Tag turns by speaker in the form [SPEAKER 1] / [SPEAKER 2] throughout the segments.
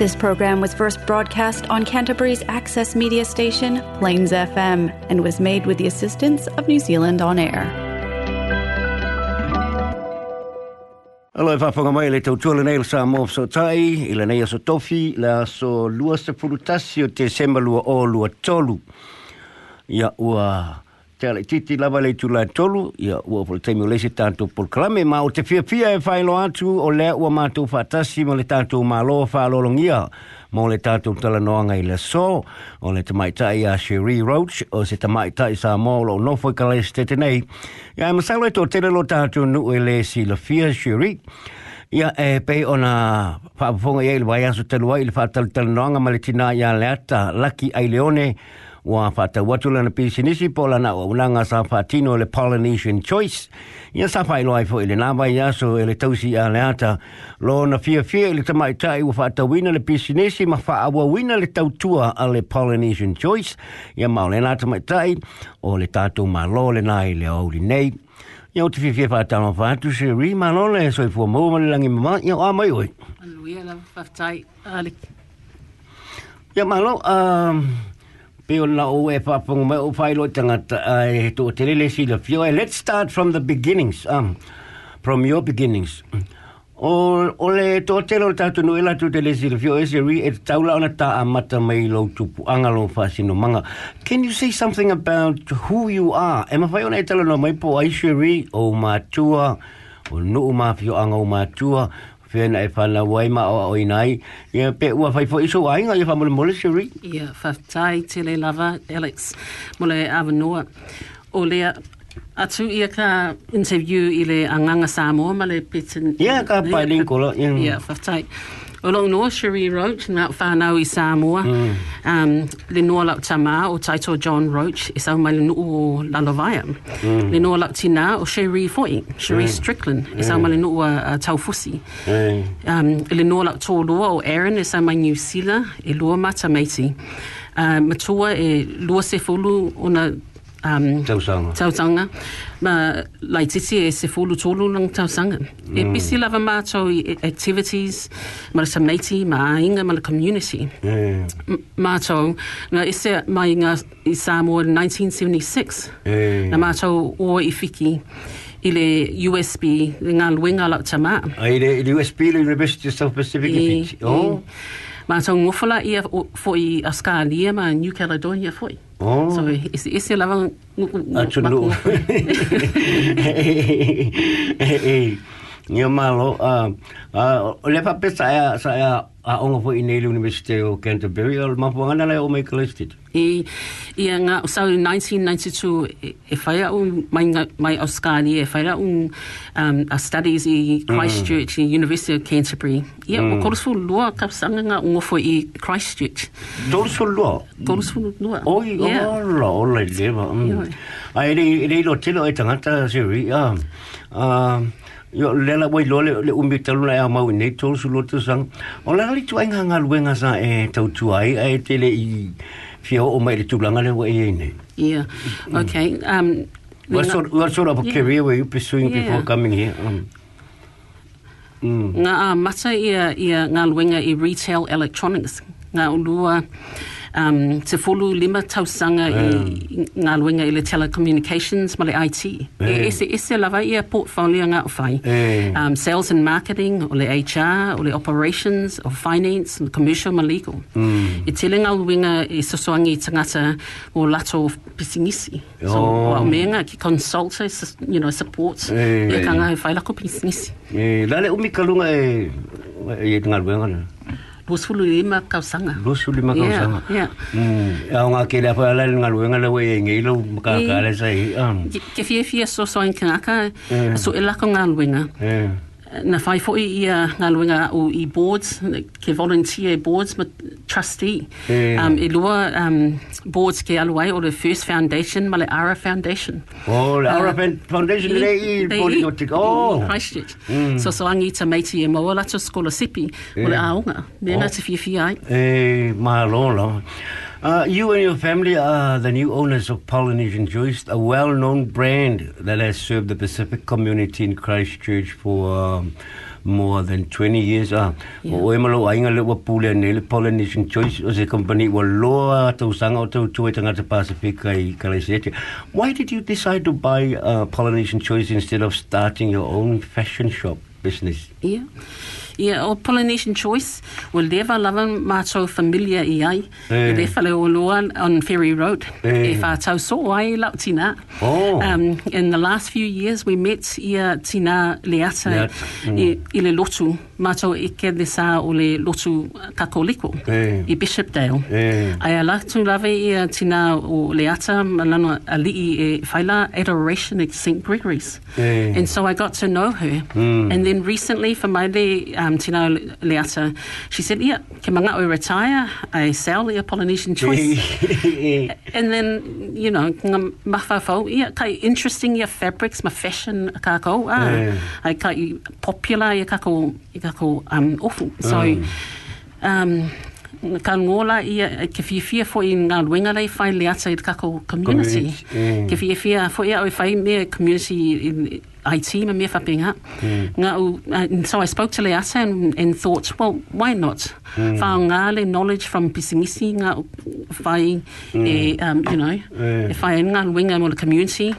[SPEAKER 1] This program was first broadcast on Canterbury's access media station, Plains FM, and was made with the assistance of New Zealand On Air.
[SPEAKER 2] Alo e whawhanga mai le tau tuala nei sa mō so tai, i le nei aso tofi, le aso lua se pulutasi o te sema lua o lua tolu. Ia ua tele titi lava le tu la tolu, ia ua le teimi o lese tātou pol kalame, ma o te fia fia e whaelo atu o lea ua mātou whatasi mo le tātou māloa whaalolongia mo le tātou talanoanga i le so, o le te maitai a Sherry Roach, o se te maitai sa mō lo nofo i kalese te tenei. Ia e masalo e tō tere lo tātou nu e le si la fia Sherry Ia e pe ona whaafonga i e le vai aso telua i le whaatalanoanga ma le tina i leata ai leone, wa fata watu lana pisi nisi po lana wa unanga sa fatino le Polynesian Choice ya sa fai loa ifo ili nama ya so ili tausi ya leata lo na fia fia ili tamai tai wa fata wina le pisinisi ma faa wa wina le tautua a le Polynesian Choice ya maole na tamai tai o le tatu ma lo le nai le auli nei Ya uti fifi fa ta no fa tu se ri ma no le so fu mo mo langi ma ya a mai oi.
[SPEAKER 3] Aluia la fa tai
[SPEAKER 2] ali. Ya ma lo um pe o na o e whaponga mai o whaelo tangata ai to te lele si la fio. Let's start from the beginnings, um, from your beginnings. O, o le to te lo tatu no ela tu te le si la fio e se ri e taula ona ta amata mai lo tupu angalo whasino manga. Can you say something about who you are? E ma ona e tala no mai po ai se ri o mātua, o nuu ma fio anga o mātua, Fena e whana wai ma o o inai. Ia pe ua whai fo iso ainga ia whamole mole se ri.
[SPEAKER 3] Ia, whaftai te le lava, Alex, mo le awanoa. O lea, atu ia ka interview i le anganga Samoa ma le pitin.
[SPEAKER 2] Ia ka pai linkola.
[SPEAKER 3] Ia, whaftai. O long noa, Cherrie Roache, ngā whānau i Samoa.
[SPEAKER 2] Mm.
[SPEAKER 3] Um, le noa lau tamā o taito John Roache, i sau mai le nuu o Lalavaya.
[SPEAKER 2] Mm.
[SPEAKER 3] Le noa lau tina o Cherie Foy, Cherie Strickland, i sau mai le nuu a Taufusi.
[SPEAKER 2] Eh,
[SPEAKER 3] um, i le noa lau tō lua o Aaron e sa mai New Zealand e lua mata meiti. Uh, matua e lua se fulu o na um,
[SPEAKER 2] tausanga.
[SPEAKER 3] tautanga. Ma lai titi e se fulu tōlu lang tausanga. E bisi lava mātou i activities, ma le sameiti, ma inga, ma le community.
[SPEAKER 2] Eh,
[SPEAKER 3] M- Mātou, na ese mai ngā i Samoa in 1976.
[SPEAKER 2] eh.
[SPEAKER 3] Na mātou o i whiki i le USB, ngā luenga lau tamā.
[SPEAKER 2] Ai le USP le University of South Pacific
[SPEAKER 3] I-
[SPEAKER 2] fiti. Oh.
[SPEAKER 3] Ma tau ngofola ia fo i Australia ma New Caledonia foi.
[SPEAKER 2] Oh.
[SPEAKER 3] So is is ia lava
[SPEAKER 2] ngu ngu ngu ngu ngu Ia malo, uh, uh, le pa pesa ia sa ia a onga fo i nei University o Canterbury, o mapuanga le o mai kalestit.
[SPEAKER 3] I ia ngā sau 1992 e- e whai au mai, ngā- mai Australia e whai au um, a studies i Christchurch i University of Canterbury. Ia o korosfu lua ka sanga ngā ngofo i Christchurch.
[SPEAKER 2] Tōru lua.
[SPEAKER 3] Korosfu lua.
[SPEAKER 2] Oi,
[SPEAKER 3] Yeah.
[SPEAKER 2] ola, ola i lewa. Ai, rei, lo tilo e tangata siri. Ah, ah, Yo lela wai lo le le umbi talu la mau nei tolu su lo sang. O la li tu ai nga luenga sa e tau tu ai ai te le i fio o mai le tulanga le wai e nei.
[SPEAKER 3] Yeah. Okay. Um,
[SPEAKER 2] What sort, what sort of a
[SPEAKER 3] Yeah.
[SPEAKER 2] career were you pursuing
[SPEAKER 3] Yeah.
[SPEAKER 2] before coming here? Um, mm.
[SPEAKER 3] Ngā a mata ia, ia ngā luenga i retail electronics. Ngā ulua um, te fulu lima tausanga i ngā luenga i le telecommunications ma le IT.
[SPEAKER 2] Eh.
[SPEAKER 3] E ese, ese lava ia portfolio ngā whai.
[SPEAKER 2] Eh.
[SPEAKER 3] Um, sales and marketing, o le HR, o le operations, o finance, o commercial ma legal.
[SPEAKER 2] Mm.
[SPEAKER 3] E tele ngā luenga i sosoangi i tangata o lato pisingisi. So,
[SPEAKER 2] Oh.
[SPEAKER 3] o menga ki consult, you know, support.
[SPEAKER 2] Eh.
[SPEAKER 3] Ia ka ngā whai lako pisingisi.
[SPEAKER 2] E la le umi kalunga e e nga luenga
[SPEAKER 3] Busulu ima kausanga.
[SPEAKER 2] Bosulu ima kausanga.
[SPEAKER 3] Yeah, yeah.
[SPEAKER 2] Mm. Ya ngā kele apa ala ngā luenga le wei inge ilo
[SPEAKER 3] mka
[SPEAKER 2] ka ala sai.
[SPEAKER 3] Ke fie fie so soin
[SPEAKER 2] ka
[SPEAKER 3] so ilako ngā luenga.
[SPEAKER 2] Yeah.
[SPEAKER 3] Na whai fo i ia ngā luenga o i boards, ke volunteer boards, ma trustee.
[SPEAKER 2] Eh.
[SPEAKER 3] Um, I lua um, boards ke aluai o le First Foundation, ma le Ara Foundation.
[SPEAKER 2] Oh, la Aura
[SPEAKER 3] Ah.
[SPEAKER 2] Foundation le i
[SPEAKER 3] eat
[SPEAKER 2] o te. Oh.
[SPEAKER 3] in Christchurch. So so angi ta meiti e maua lato skola sipi o le
[SPEAKER 2] Eh.
[SPEAKER 3] aonga. Mea
[SPEAKER 2] Oh.
[SPEAKER 3] te fia fia ai.
[SPEAKER 2] Eh, malolo. Uh, you and your family are the new owners of Polynesian Choice, a well-known brand that has served the Pacific community in Christchurch for um, more than 20 years. Ah. O e malo ainga le wa pule ne le Polynesian Choice o se company wa loa tau sanga o tau tue tangata Pasifika i Kalaisete. Why did you decide to buy uh, Polynesian Choice instead of starting your own fashion shop business?
[SPEAKER 3] Yeah. Yeah, o Polynesian Choice, will lewa lava mātou familia i ai. E le whale o loa on Ferry Road.
[SPEAKER 2] Eh.
[SPEAKER 3] E whātau so ai lau tina.
[SPEAKER 2] Oh.
[SPEAKER 3] Um, in the last few years, we met ia tina leata
[SPEAKER 2] Leata,
[SPEAKER 3] i, i le lotu. Mātou ike le sā o le lotu kakoliko.
[SPEAKER 2] Eh.
[SPEAKER 3] I Bishopdale.
[SPEAKER 2] Eh.
[SPEAKER 3] Ai ala tu lave ia tina o leata malana ali e whaila adoration at St. Gregory's.
[SPEAKER 2] Eh.
[SPEAKER 3] And so I got to know her. And then recently, for my le, um, tina leata, she said, yeah, ke manga retire, I sell the Polynesian choice. And then, you know, ngā mawhawhau, ia, kai interesting your fabrics, my fashion a kākou, ah,
[SPEAKER 2] Yeah.
[SPEAKER 3] ai kai popular ia kākou, i kākou um, ofu. So, um, ka ngola ia, ke whiawhia fo i ngā luenga rei whai leata i te kākou community.
[SPEAKER 2] Community, mm.
[SPEAKER 3] Ke whiawhia fo ia o whai mea community in IT ma mea whapinga. Ngā u, uh, and so I spoke to Leata and, and thought, well, why not? Mm. Whao ngā le knowledge from pisimisi ngā whai, e, um, you know,
[SPEAKER 2] Yeah.
[SPEAKER 3] e whai e ngā luenga mo le community.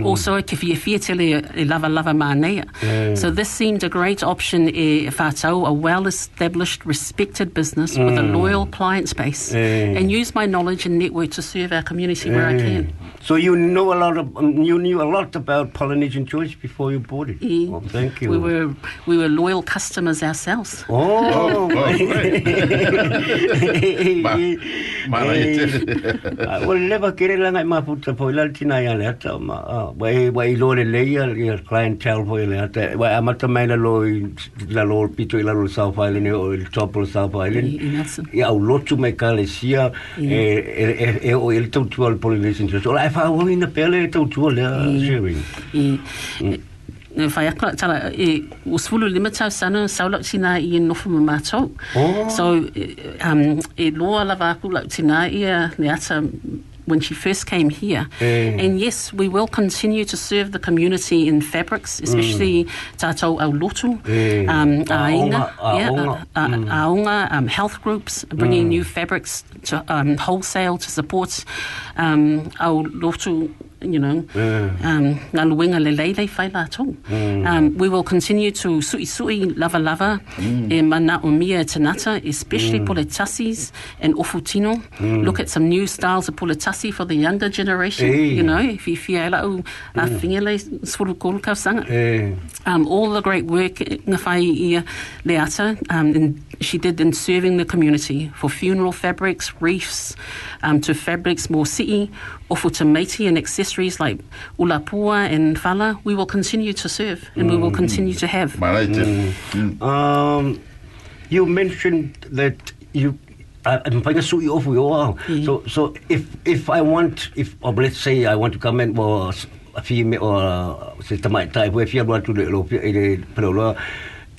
[SPEAKER 3] Mm. Also, ke fia fia tele e lava lava mānea.
[SPEAKER 2] Yeah.
[SPEAKER 3] So this seemed a great option eh, e whātau, a well-established, respected business with a mm. loyal client base
[SPEAKER 2] Yeah.
[SPEAKER 3] and use my knowledge and network to serve our community where I can.
[SPEAKER 2] So you know a lot of um, you knew a lot about Polynesian Choice before you bought it.
[SPEAKER 3] Yeah.
[SPEAKER 2] Oh, thank you.
[SPEAKER 3] We were, we were loyal customers ourselves.
[SPEAKER 2] Oh,
[SPEAKER 4] Oh, great. Ma- mana i te-
[SPEAKER 2] Well, never kere langa i maputa po ila tina ia le ata ma ah, wai wai lo le leia ia clientele po ile ata wai amata mai la lo i la lo pito ila lo South Island o il topo South Island.
[SPEAKER 3] I- i Nelson.
[SPEAKER 2] ia au lotu mai ka le sia e e e- e o il tau tua le Polynesian Church. O lai fa o ina pele tau tua le sharing.
[SPEAKER 3] I, e whai akla tala, e usfulu lima tau sana saulau tina i e nofu ma mātou.
[SPEAKER 2] Oh.
[SPEAKER 3] So, e, um, e loa lava aku lau tina i a leata when she first came here.
[SPEAKER 2] Eh.
[SPEAKER 3] And yes, we will continue to serve the community in fabrics, especially tātou au lotu,
[SPEAKER 2] Eh.
[SPEAKER 3] um,
[SPEAKER 2] aonga,
[SPEAKER 3] yeah,
[SPEAKER 2] aonga.
[SPEAKER 3] a- a- aonga, um, health groups, bringing new fabrics to um, wholesale to support um, au lotu, you know, um, ngā luenga le lei lei whai lātou. Um, we will continue to sui sui lava lava. E mana o mia tanata, especially tasis and ofutino. Look at some new styles of poletassi for the younger generation,
[SPEAKER 2] Eh.
[SPEAKER 3] you know, if you lau a whingele suru kōru kausanga
[SPEAKER 2] eh
[SPEAKER 3] um, all the great work ngā ia Leata um, and she did in serving the community for funeral fabrics, reefs, um, to fabrics more city, ofu to meiti and accessories like ulapua and fala. We will continue to serve and we will continue to have.
[SPEAKER 4] Mana. Mm.
[SPEAKER 2] Um, you mentioned that you. Uh, I'm paying a sui ofu yo au. So so if if I want if or let's say I want to come in or a female or se tamai tai we fia want to le lo pia ile pelo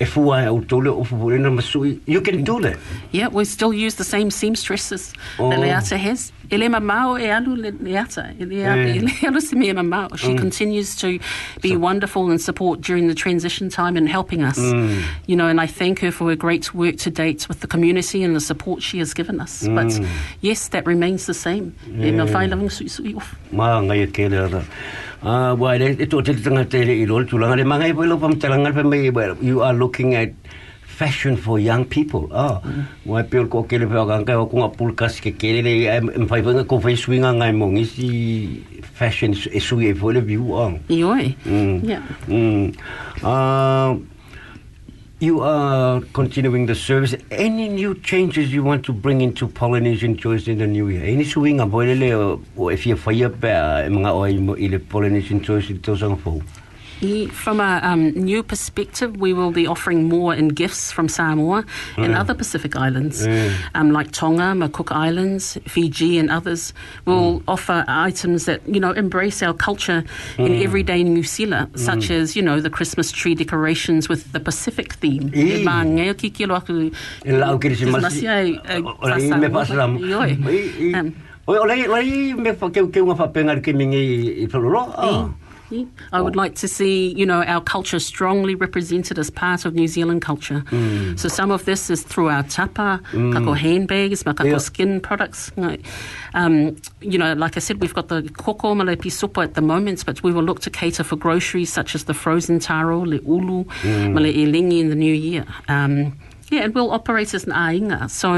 [SPEAKER 2] if au tole ofu po ina masui you can do that.
[SPEAKER 3] Yeah, we still use the same seamstresses
[SPEAKER 2] Oh.
[SPEAKER 3] that Leata has. Ele mamao e alu le Leata. Ele
[SPEAKER 2] Yeah.
[SPEAKER 3] alu se mea mamao. She mm. continues to be wonderful and support during the transition time and helping us. Mm. You know, and I thank her for her great work to date with the community and the support she has given us. Mm. But yes, that remains the same. E mea whai lavang sui sui off.
[SPEAKER 2] Ngai ara. Ah, uh, wai, e tō te tanga te i rol tūlanga, re mangai pui lopam te langar pa you are looking at fashion for young people. Ah, why wai, peor kō kere pēo kankai, o kunga pūl kasi ke kere re, e mwhai whainga kō whai suinga ngai mong, e fashion is sui e whole view on.
[SPEAKER 3] I.
[SPEAKER 2] Mm.
[SPEAKER 3] Yeah.
[SPEAKER 2] Mm. Ah, uh, you are continuing the service. Any new changes you want to bring into Polynesian Choice in the new year? Any swing a boile o o if you fire pa mga o Polynesian Choice i tau sanga fo.
[SPEAKER 3] From a um, new perspective, we will be offering more in gifts from Samoa and other Pacific islands, um, like Tonga, Cook Islands, Fiji, and others. We'll offer items that you know embrace our culture in everyday New Zealand, such as you know the Christmas tree decorations with the Pacific theme. E oi. Um,
[SPEAKER 2] me mingi i. Ah.
[SPEAKER 3] I would like to see, you know, our culture strongly represented as part of New Zealand culture. So some of this is through our tapa, kako handbags, ma kako
[SPEAKER 2] Yeah.
[SPEAKER 3] skin products. Um, you know, like I said, we've got the koko ma le pisopa at the moment, but we will look to cater for groceries such as the frozen taro, le ulu, ma le elingi in the new year. Um, yeah, and we'll operate as an ainga. So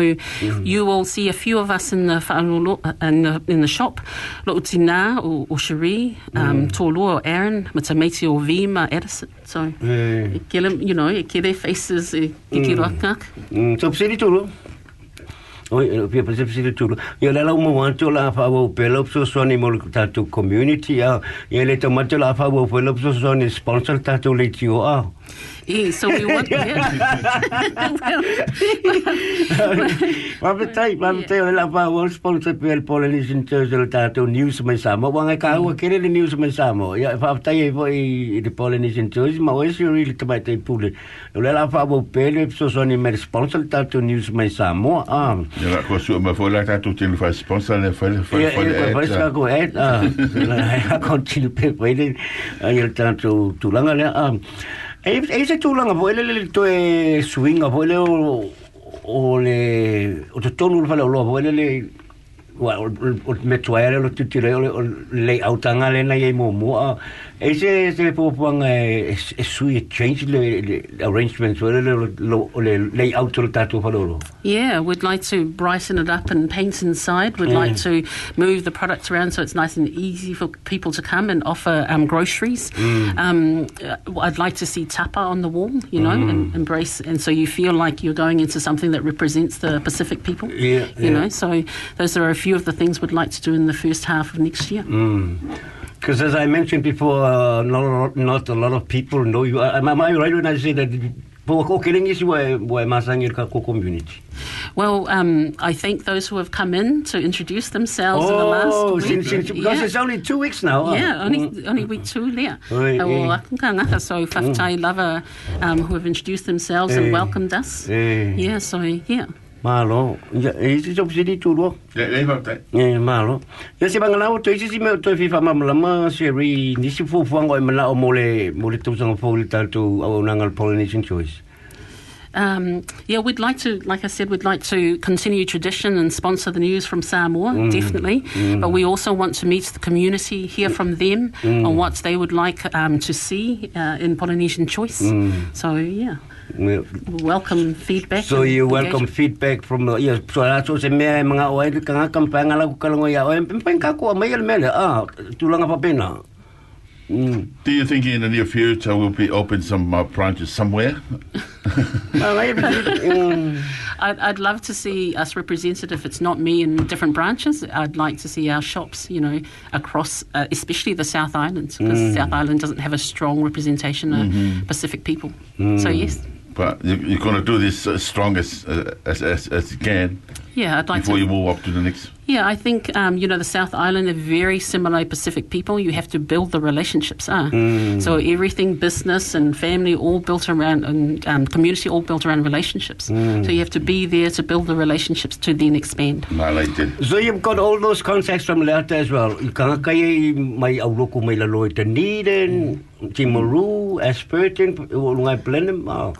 [SPEAKER 3] you will see a few of us in the whanolo, in the, in the shop. Lo Utina or, or Cherie, um, or Aaron, Matameti or Vima Edison. So, e ke le- you know, ke their faces, e ki roaka.
[SPEAKER 2] Mm, so psiri tulu. Oi, e pia pasi psiri tulu. Ia la lau mo wanto la fa wo pelo so soni mo tatu community a. Ia le tomato la fa wo pelo so soni sponsor tatu le tio a.
[SPEAKER 3] Yeah, so we want, yeah.
[SPEAKER 2] Mapetai, mapetai o la fa wo sponsor pe el Polynesian Choice le tatu news mai samo. Wanga ka wa kere le news mai samo. Ia fa tai e vo i the Polynesian Choice ma o si really tamai tai pule. Le la fa wo pelo so soni me sponsor tatu news mai samo. Ah.
[SPEAKER 4] Ja, ko su ma fo la ta tu tin fa sponsor le fa fa
[SPEAKER 2] Ja,
[SPEAKER 4] fa
[SPEAKER 2] ja, parece que algo es, ah, la continu pe puede, ahí el tanto tulanga le, ah, E se tu langa po ele to e swinga po ele o le o to tonu le falo po ele le o me tuaere lo tutire o le outanga le na ye mo mo ese se po pang e sui change le arrangements o le lo le layout lo tatu fa lo
[SPEAKER 3] Yeah, we'd like to brighten it up and paint inside. We'd like to move the products around so it's nice and easy for people to come and offer um, groceries. Um, uh, I'd like to see tapa on the wall, you know, and embrace, and so you feel like you're going into something that represents the Pacific people.
[SPEAKER 2] Yeah,
[SPEAKER 3] You
[SPEAKER 2] yeah.
[SPEAKER 3] know, so those are a few of the things we'd like to do in the first half of next year.
[SPEAKER 2] Because as I mentioned before, uh, not, not a lot of people know you. Am, am I right when I say that po ko kiling is wa wa co-community?
[SPEAKER 3] Well, um, I thank those who have come in to introduce themselves in the last
[SPEAKER 2] Oh,
[SPEAKER 3] week.
[SPEAKER 2] since, because
[SPEAKER 3] Yeah.
[SPEAKER 2] it's only two weeks now. ah.
[SPEAKER 3] Yeah, only
[SPEAKER 2] Mm.
[SPEAKER 3] only week two there.
[SPEAKER 2] Oi,
[SPEAKER 3] Uh, well,
[SPEAKER 2] eh.
[SPEAKER 3] so whaftai lava um, who have introduced themselves
[SPEAKER 2] Eh.
[SPEAKER 3] and welcomed us.
[SPEAKER 2] Eh.
[SPEAKER 3] Yeah, so yeah.
[SPEAKER 2] Malo. Ya, isi job sidi tu lo.
[SPEAKER 4] Le le fa ta.
[SPEAKER 2] Eh, malo. Ya si bangala o to isi si me to fi fa mamlama si ri ni si fu fu ngo mala o mole mole tu sang fu li tal tu au nangal Polynesian choice.
[SPEAKER 3] Um, yeah, we'd like to, like I said, we'd like to continue tradition and sponsor the news from Samoa,
[SPEAKER 2] Mm.
[SPEAKER 3] definitely. But we also want to meet the community, hear from them
[SPEAKER 2] Mm.
[SPEAKER 3] on what they would like um, to see uh, in Polynesian Choice.
[SPEAKER 2] Mm.
[SPEAKER 3] So, yeah,
[SPEAKER 2] Yeah.
[SPEAKER 3] Welcome feedback.
[SPEAKER 2] So you welcome
[SPEAKER 3] engagement.
[SPEAKER 2] feedback from the yes so la so se me mga o ai ka nga kampang ala ko kalongo ya o pen ka ko mai el ah tulanga pa pena. Mm.
[SPEAKER 4] Do you think in the near future we'll be open some uh, branches somewhere?
[SPEAKER 2] Ngai, mm.
[SPEAKER 3] I'd, I'd love to see us represented if it's not me in different branches. I'd like to see our shops, you know, across, uh, especially the South Island, because
[SPEAKER 2] Mm.
[SPEAKER 3] South Island doesn't have a strong representation of
[SPEAKER 2] Mm-hmm.
[SPEAKER 3] Pacific people.
[SPEAKER 2] Mm.
[SPEAKER 3] So yes,
[SPEAKER 4] But you, you're going to do this as strong as, uh, as, as as you can
[SPEAKER 3] yeah, I'd like
[SPEAKER 4] before
[SPEAKER 3] to.
[SPEAKER 4] you move up to the next.
[SPEAKER 3] Yeah, I think um, you know the South Island are very similar Pacific people. You have to build the relationships. Ah,
[SPEAKER 2] Mm.
[SPEAKER 3] so everything, business and family, all built around, and um, community, all built around relationships.
[SPEAKER 2] Mm.
[SPEAKER 3] So you have to be there to build the relationships to then expand.
[SPEAKER 4] I like that.
[SPEAKER 2] So you've got all those contacts from Leata as well. Ka kai mai au loko mai la loe Dunedin, Timaru, Ashburton, ngai Blenheim. Ma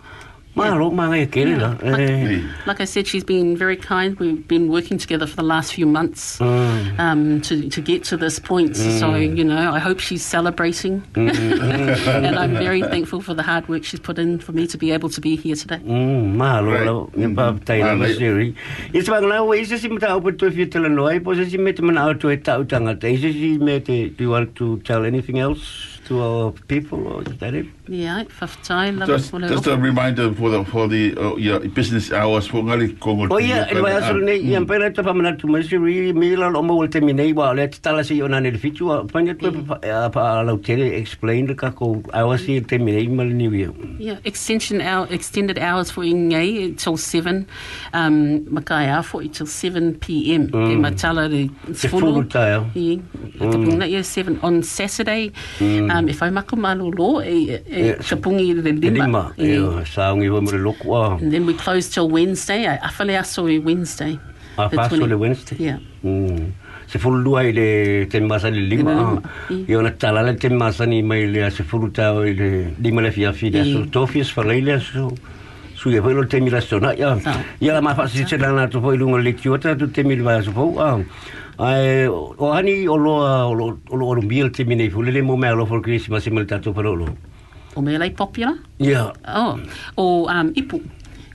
[SPEAKER 2] lo ma ngai kere la. Eh.
[SPEAKER 3] Like I said, she's been very kind. We've been working together for the last few months
[SPEAKER 2] Mm.
[SPEAKER 3] um, to, to get to this point. So, you know, I hope she's celebrating. and I'm very thankful for the hard work she's put in for me to be able to be here today.
[SPEAKER 2] Mm, mahalo
[SPEAKER 4] Right.
[SPEAKER 2] lo, ni pa tai
[SPEAKER 4] Ah,
[SPEAKER 2] na
[SPEAKER 4] like-
[SPEAKER 2] masiri. Is bang la we is si mata open to fit la noi, po si met man out to eta utanga. Is si met do you want to tell anything else to our people or is that it?
[SPEAKER 3] Yeah, whaftai, love
[SPEAKER 4] Just, just a reminder for the for the uh, yeah, business hours for ngali kongo.
[SPEAKER 2] Oh yeah, and why asal nei yang pera ta pamana tu masiri mila lo mo te minei wa le tala si ona ne fitu pa ni tu pa la tere explain ka ko I was here te minei mal ni wi.
[SPEAKER 3] Yeah, extension hour, extended hours for Ingai until 7, um, Makai for till 7 p.m. Mm. E matala re
[SPEAKER 2] Te fulu tae.
[SPEAKER 3] Yeah, mm. yeah, 7 on Saturday. Um, nga me fai maka malu e, e
[SPEAKER 2] yeah,
[SPEAKER 3] kapungi le
[SPEAKER 2] lima.
[SPEAKER 3] Lima,
[SPEAKER 2] e saungi wa mure loku a.
[SPEAKER 3] And then we close till Wednesday, a afale aso e Wednesday.
[SPEAKER 2] A
[SPEAKER 3] pa
[SPEAKER 2] le Wednesday?
[SPEAKER 3] Yeah.
[SPEAKER 2] Mm. Se fulu lua i le temmasa le lima.
[SPEAKER 3] I
[SPEAKER 2] ona tala le temmasa ni mai le a se fulu tau i le lima le fiafi
[SPEAKER 3] le
[SPEAKER 2] aso. Tofis, fa le aso su ye foi lo temi la sona
[SPEAKER 3] ya
[SPEAKER 2] ya la ma fa si se lana to foi lungo le kiota tu temi le vaso fo a ai o ani o lo o lo o lo temi nei fo le mo me lo for christmas si mal tanto pro lo
[SPEAKER 3] o me la popula
[SPEAKER 2] ya
[SPEAKER 3] oh o um ipu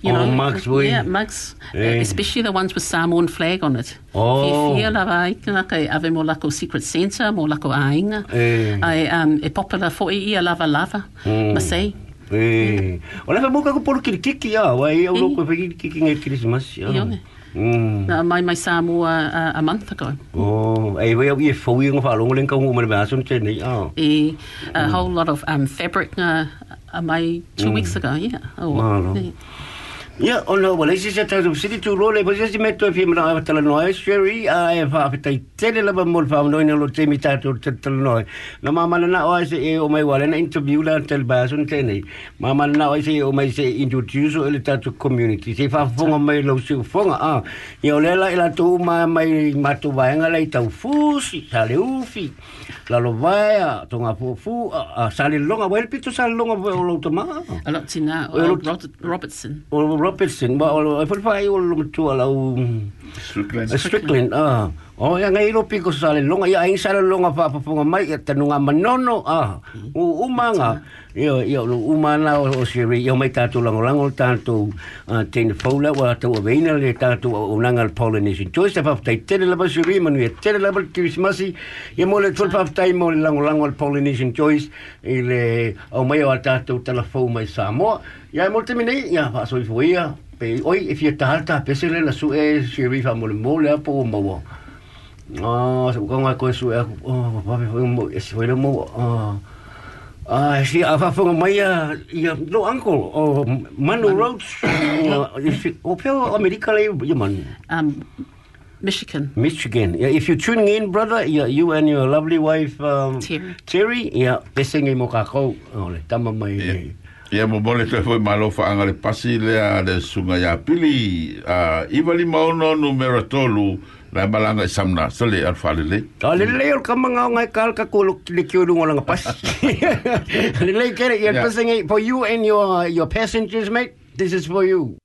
[SPEAKER 3] You
[SPEAKER 2] oh,
[SPEAKER 3] know,
[SPEAKER 2] Max, boy.
[SPEAKER 3] yeah, Max,
[SPEAKER 2] yeah.
[SPEAKER 3] especially the ones with Samoan flag on it.
[SPEAKER 2] Oh,
[SPEAKER 3] yeah, la vai, kena kai ave mo lako secret center, mo lako ainga.
[SPEAKER 2] Yeah.
[SPEAKER 3] I um, e popular for e lava lava,
[SPEAKER 2] mm.
[SPEAKER 3] masai.
[SPEAKER 2] Eh. Ona fa moka ko polo kiri kiki ya, wa e
[SPEAKER 3] au
[SPEAKER 2] loko pe kiri kiki ngai Christmas ya. Mm.
[SPEAKER 3] Na mai mai sa a a month ago.
[SPEAKER 2] Oh, ai wea ye fo wing fa long len ka ngumar ba sun chen ni. Oh.
[SPEAKER 3] E a whole lot of um fabric uh, mai 2 mm. weeks ago, yeah. Oh.
[SPEAKER 2] Ah,
[SPEAKER 3] yeah.
[SPEAKER 2] Ia, ona o wale sisa tatum siti tu role, pa sisi metu e whimana awa talanoa, Sherry, a e whaafetai tele laba mol whaamanoa ina lo temi tātou talanoa. Na mamana na oa se e o mai wale na interview la tel basun tenei. Mamana na oa se e o mai se introduce o ele tātou community. Se whaafonga mai lau siu fonga, a. Ia o lela ila tō mai mai matu vaenga lei tau fusi, tale ufi, lalo vaea, tonga fufu, a sale longa, wairpito sale longa o
[SPEAKER 3] lau
[SPEAKER 2] tamaa.
[SPEAKER 3] Alok
[SPEAKER 2] tina,
[SPEAKER 3] o Robertson.
[SPEAKER 2] O Robertson. Robertson, but Apple Pie, all mature, all
[SPEAKER 4] Strickland.
[SPEAKER 2] Strickland, ah. O ya ngai ro piko sale longa ya ai sale longa pa pa pa mai ya tanu nga manono a u umanga yo yo lu umana o siri yo mai tatu lang lang ol tatu ten fola wa to veina le tatu o nanga polinesi to se pa tai tele la siri manu ya tele la krismasi ye mole tol pa tai mole lang lang ol polynesian choice ile o mai o tatu telefon mai samo ya mo te mini ya pa so pe oi if ye tata pe sele la su e siri fa mole mole po mo Ah, so kong ako su ako. Oh, papi foi mo, esse foi mo. Ah. Ah, si afa foi mai ya, ya no uncle o Manu Road. O pio America le you man.
[SPEAKER 3] Um, Michigan.
[SPEAKER 2] Michigan. Yeah, if you're tuning in, brother, yeah, you and your lovely wife um,
[SPEAKER 3] Terry.
[SPEAKER 2] Terry, yeah, pesengi mo kako. Oh, le tama mai.
[SPEAKER 4] Ia ia mo mole te foi malo fa anga le pasi le a le sunga ya pili a ivali maono numero tolu la malanga i samna sale al falele
[SPEAKER 2] Ah, le le ka mga ngai kal ka kulo le kyo dungo lang pas. le le kere ya
[SPEAKER 4] Yeah.
[SPEAKER 2] for you and your your passengers, mate. This is for you.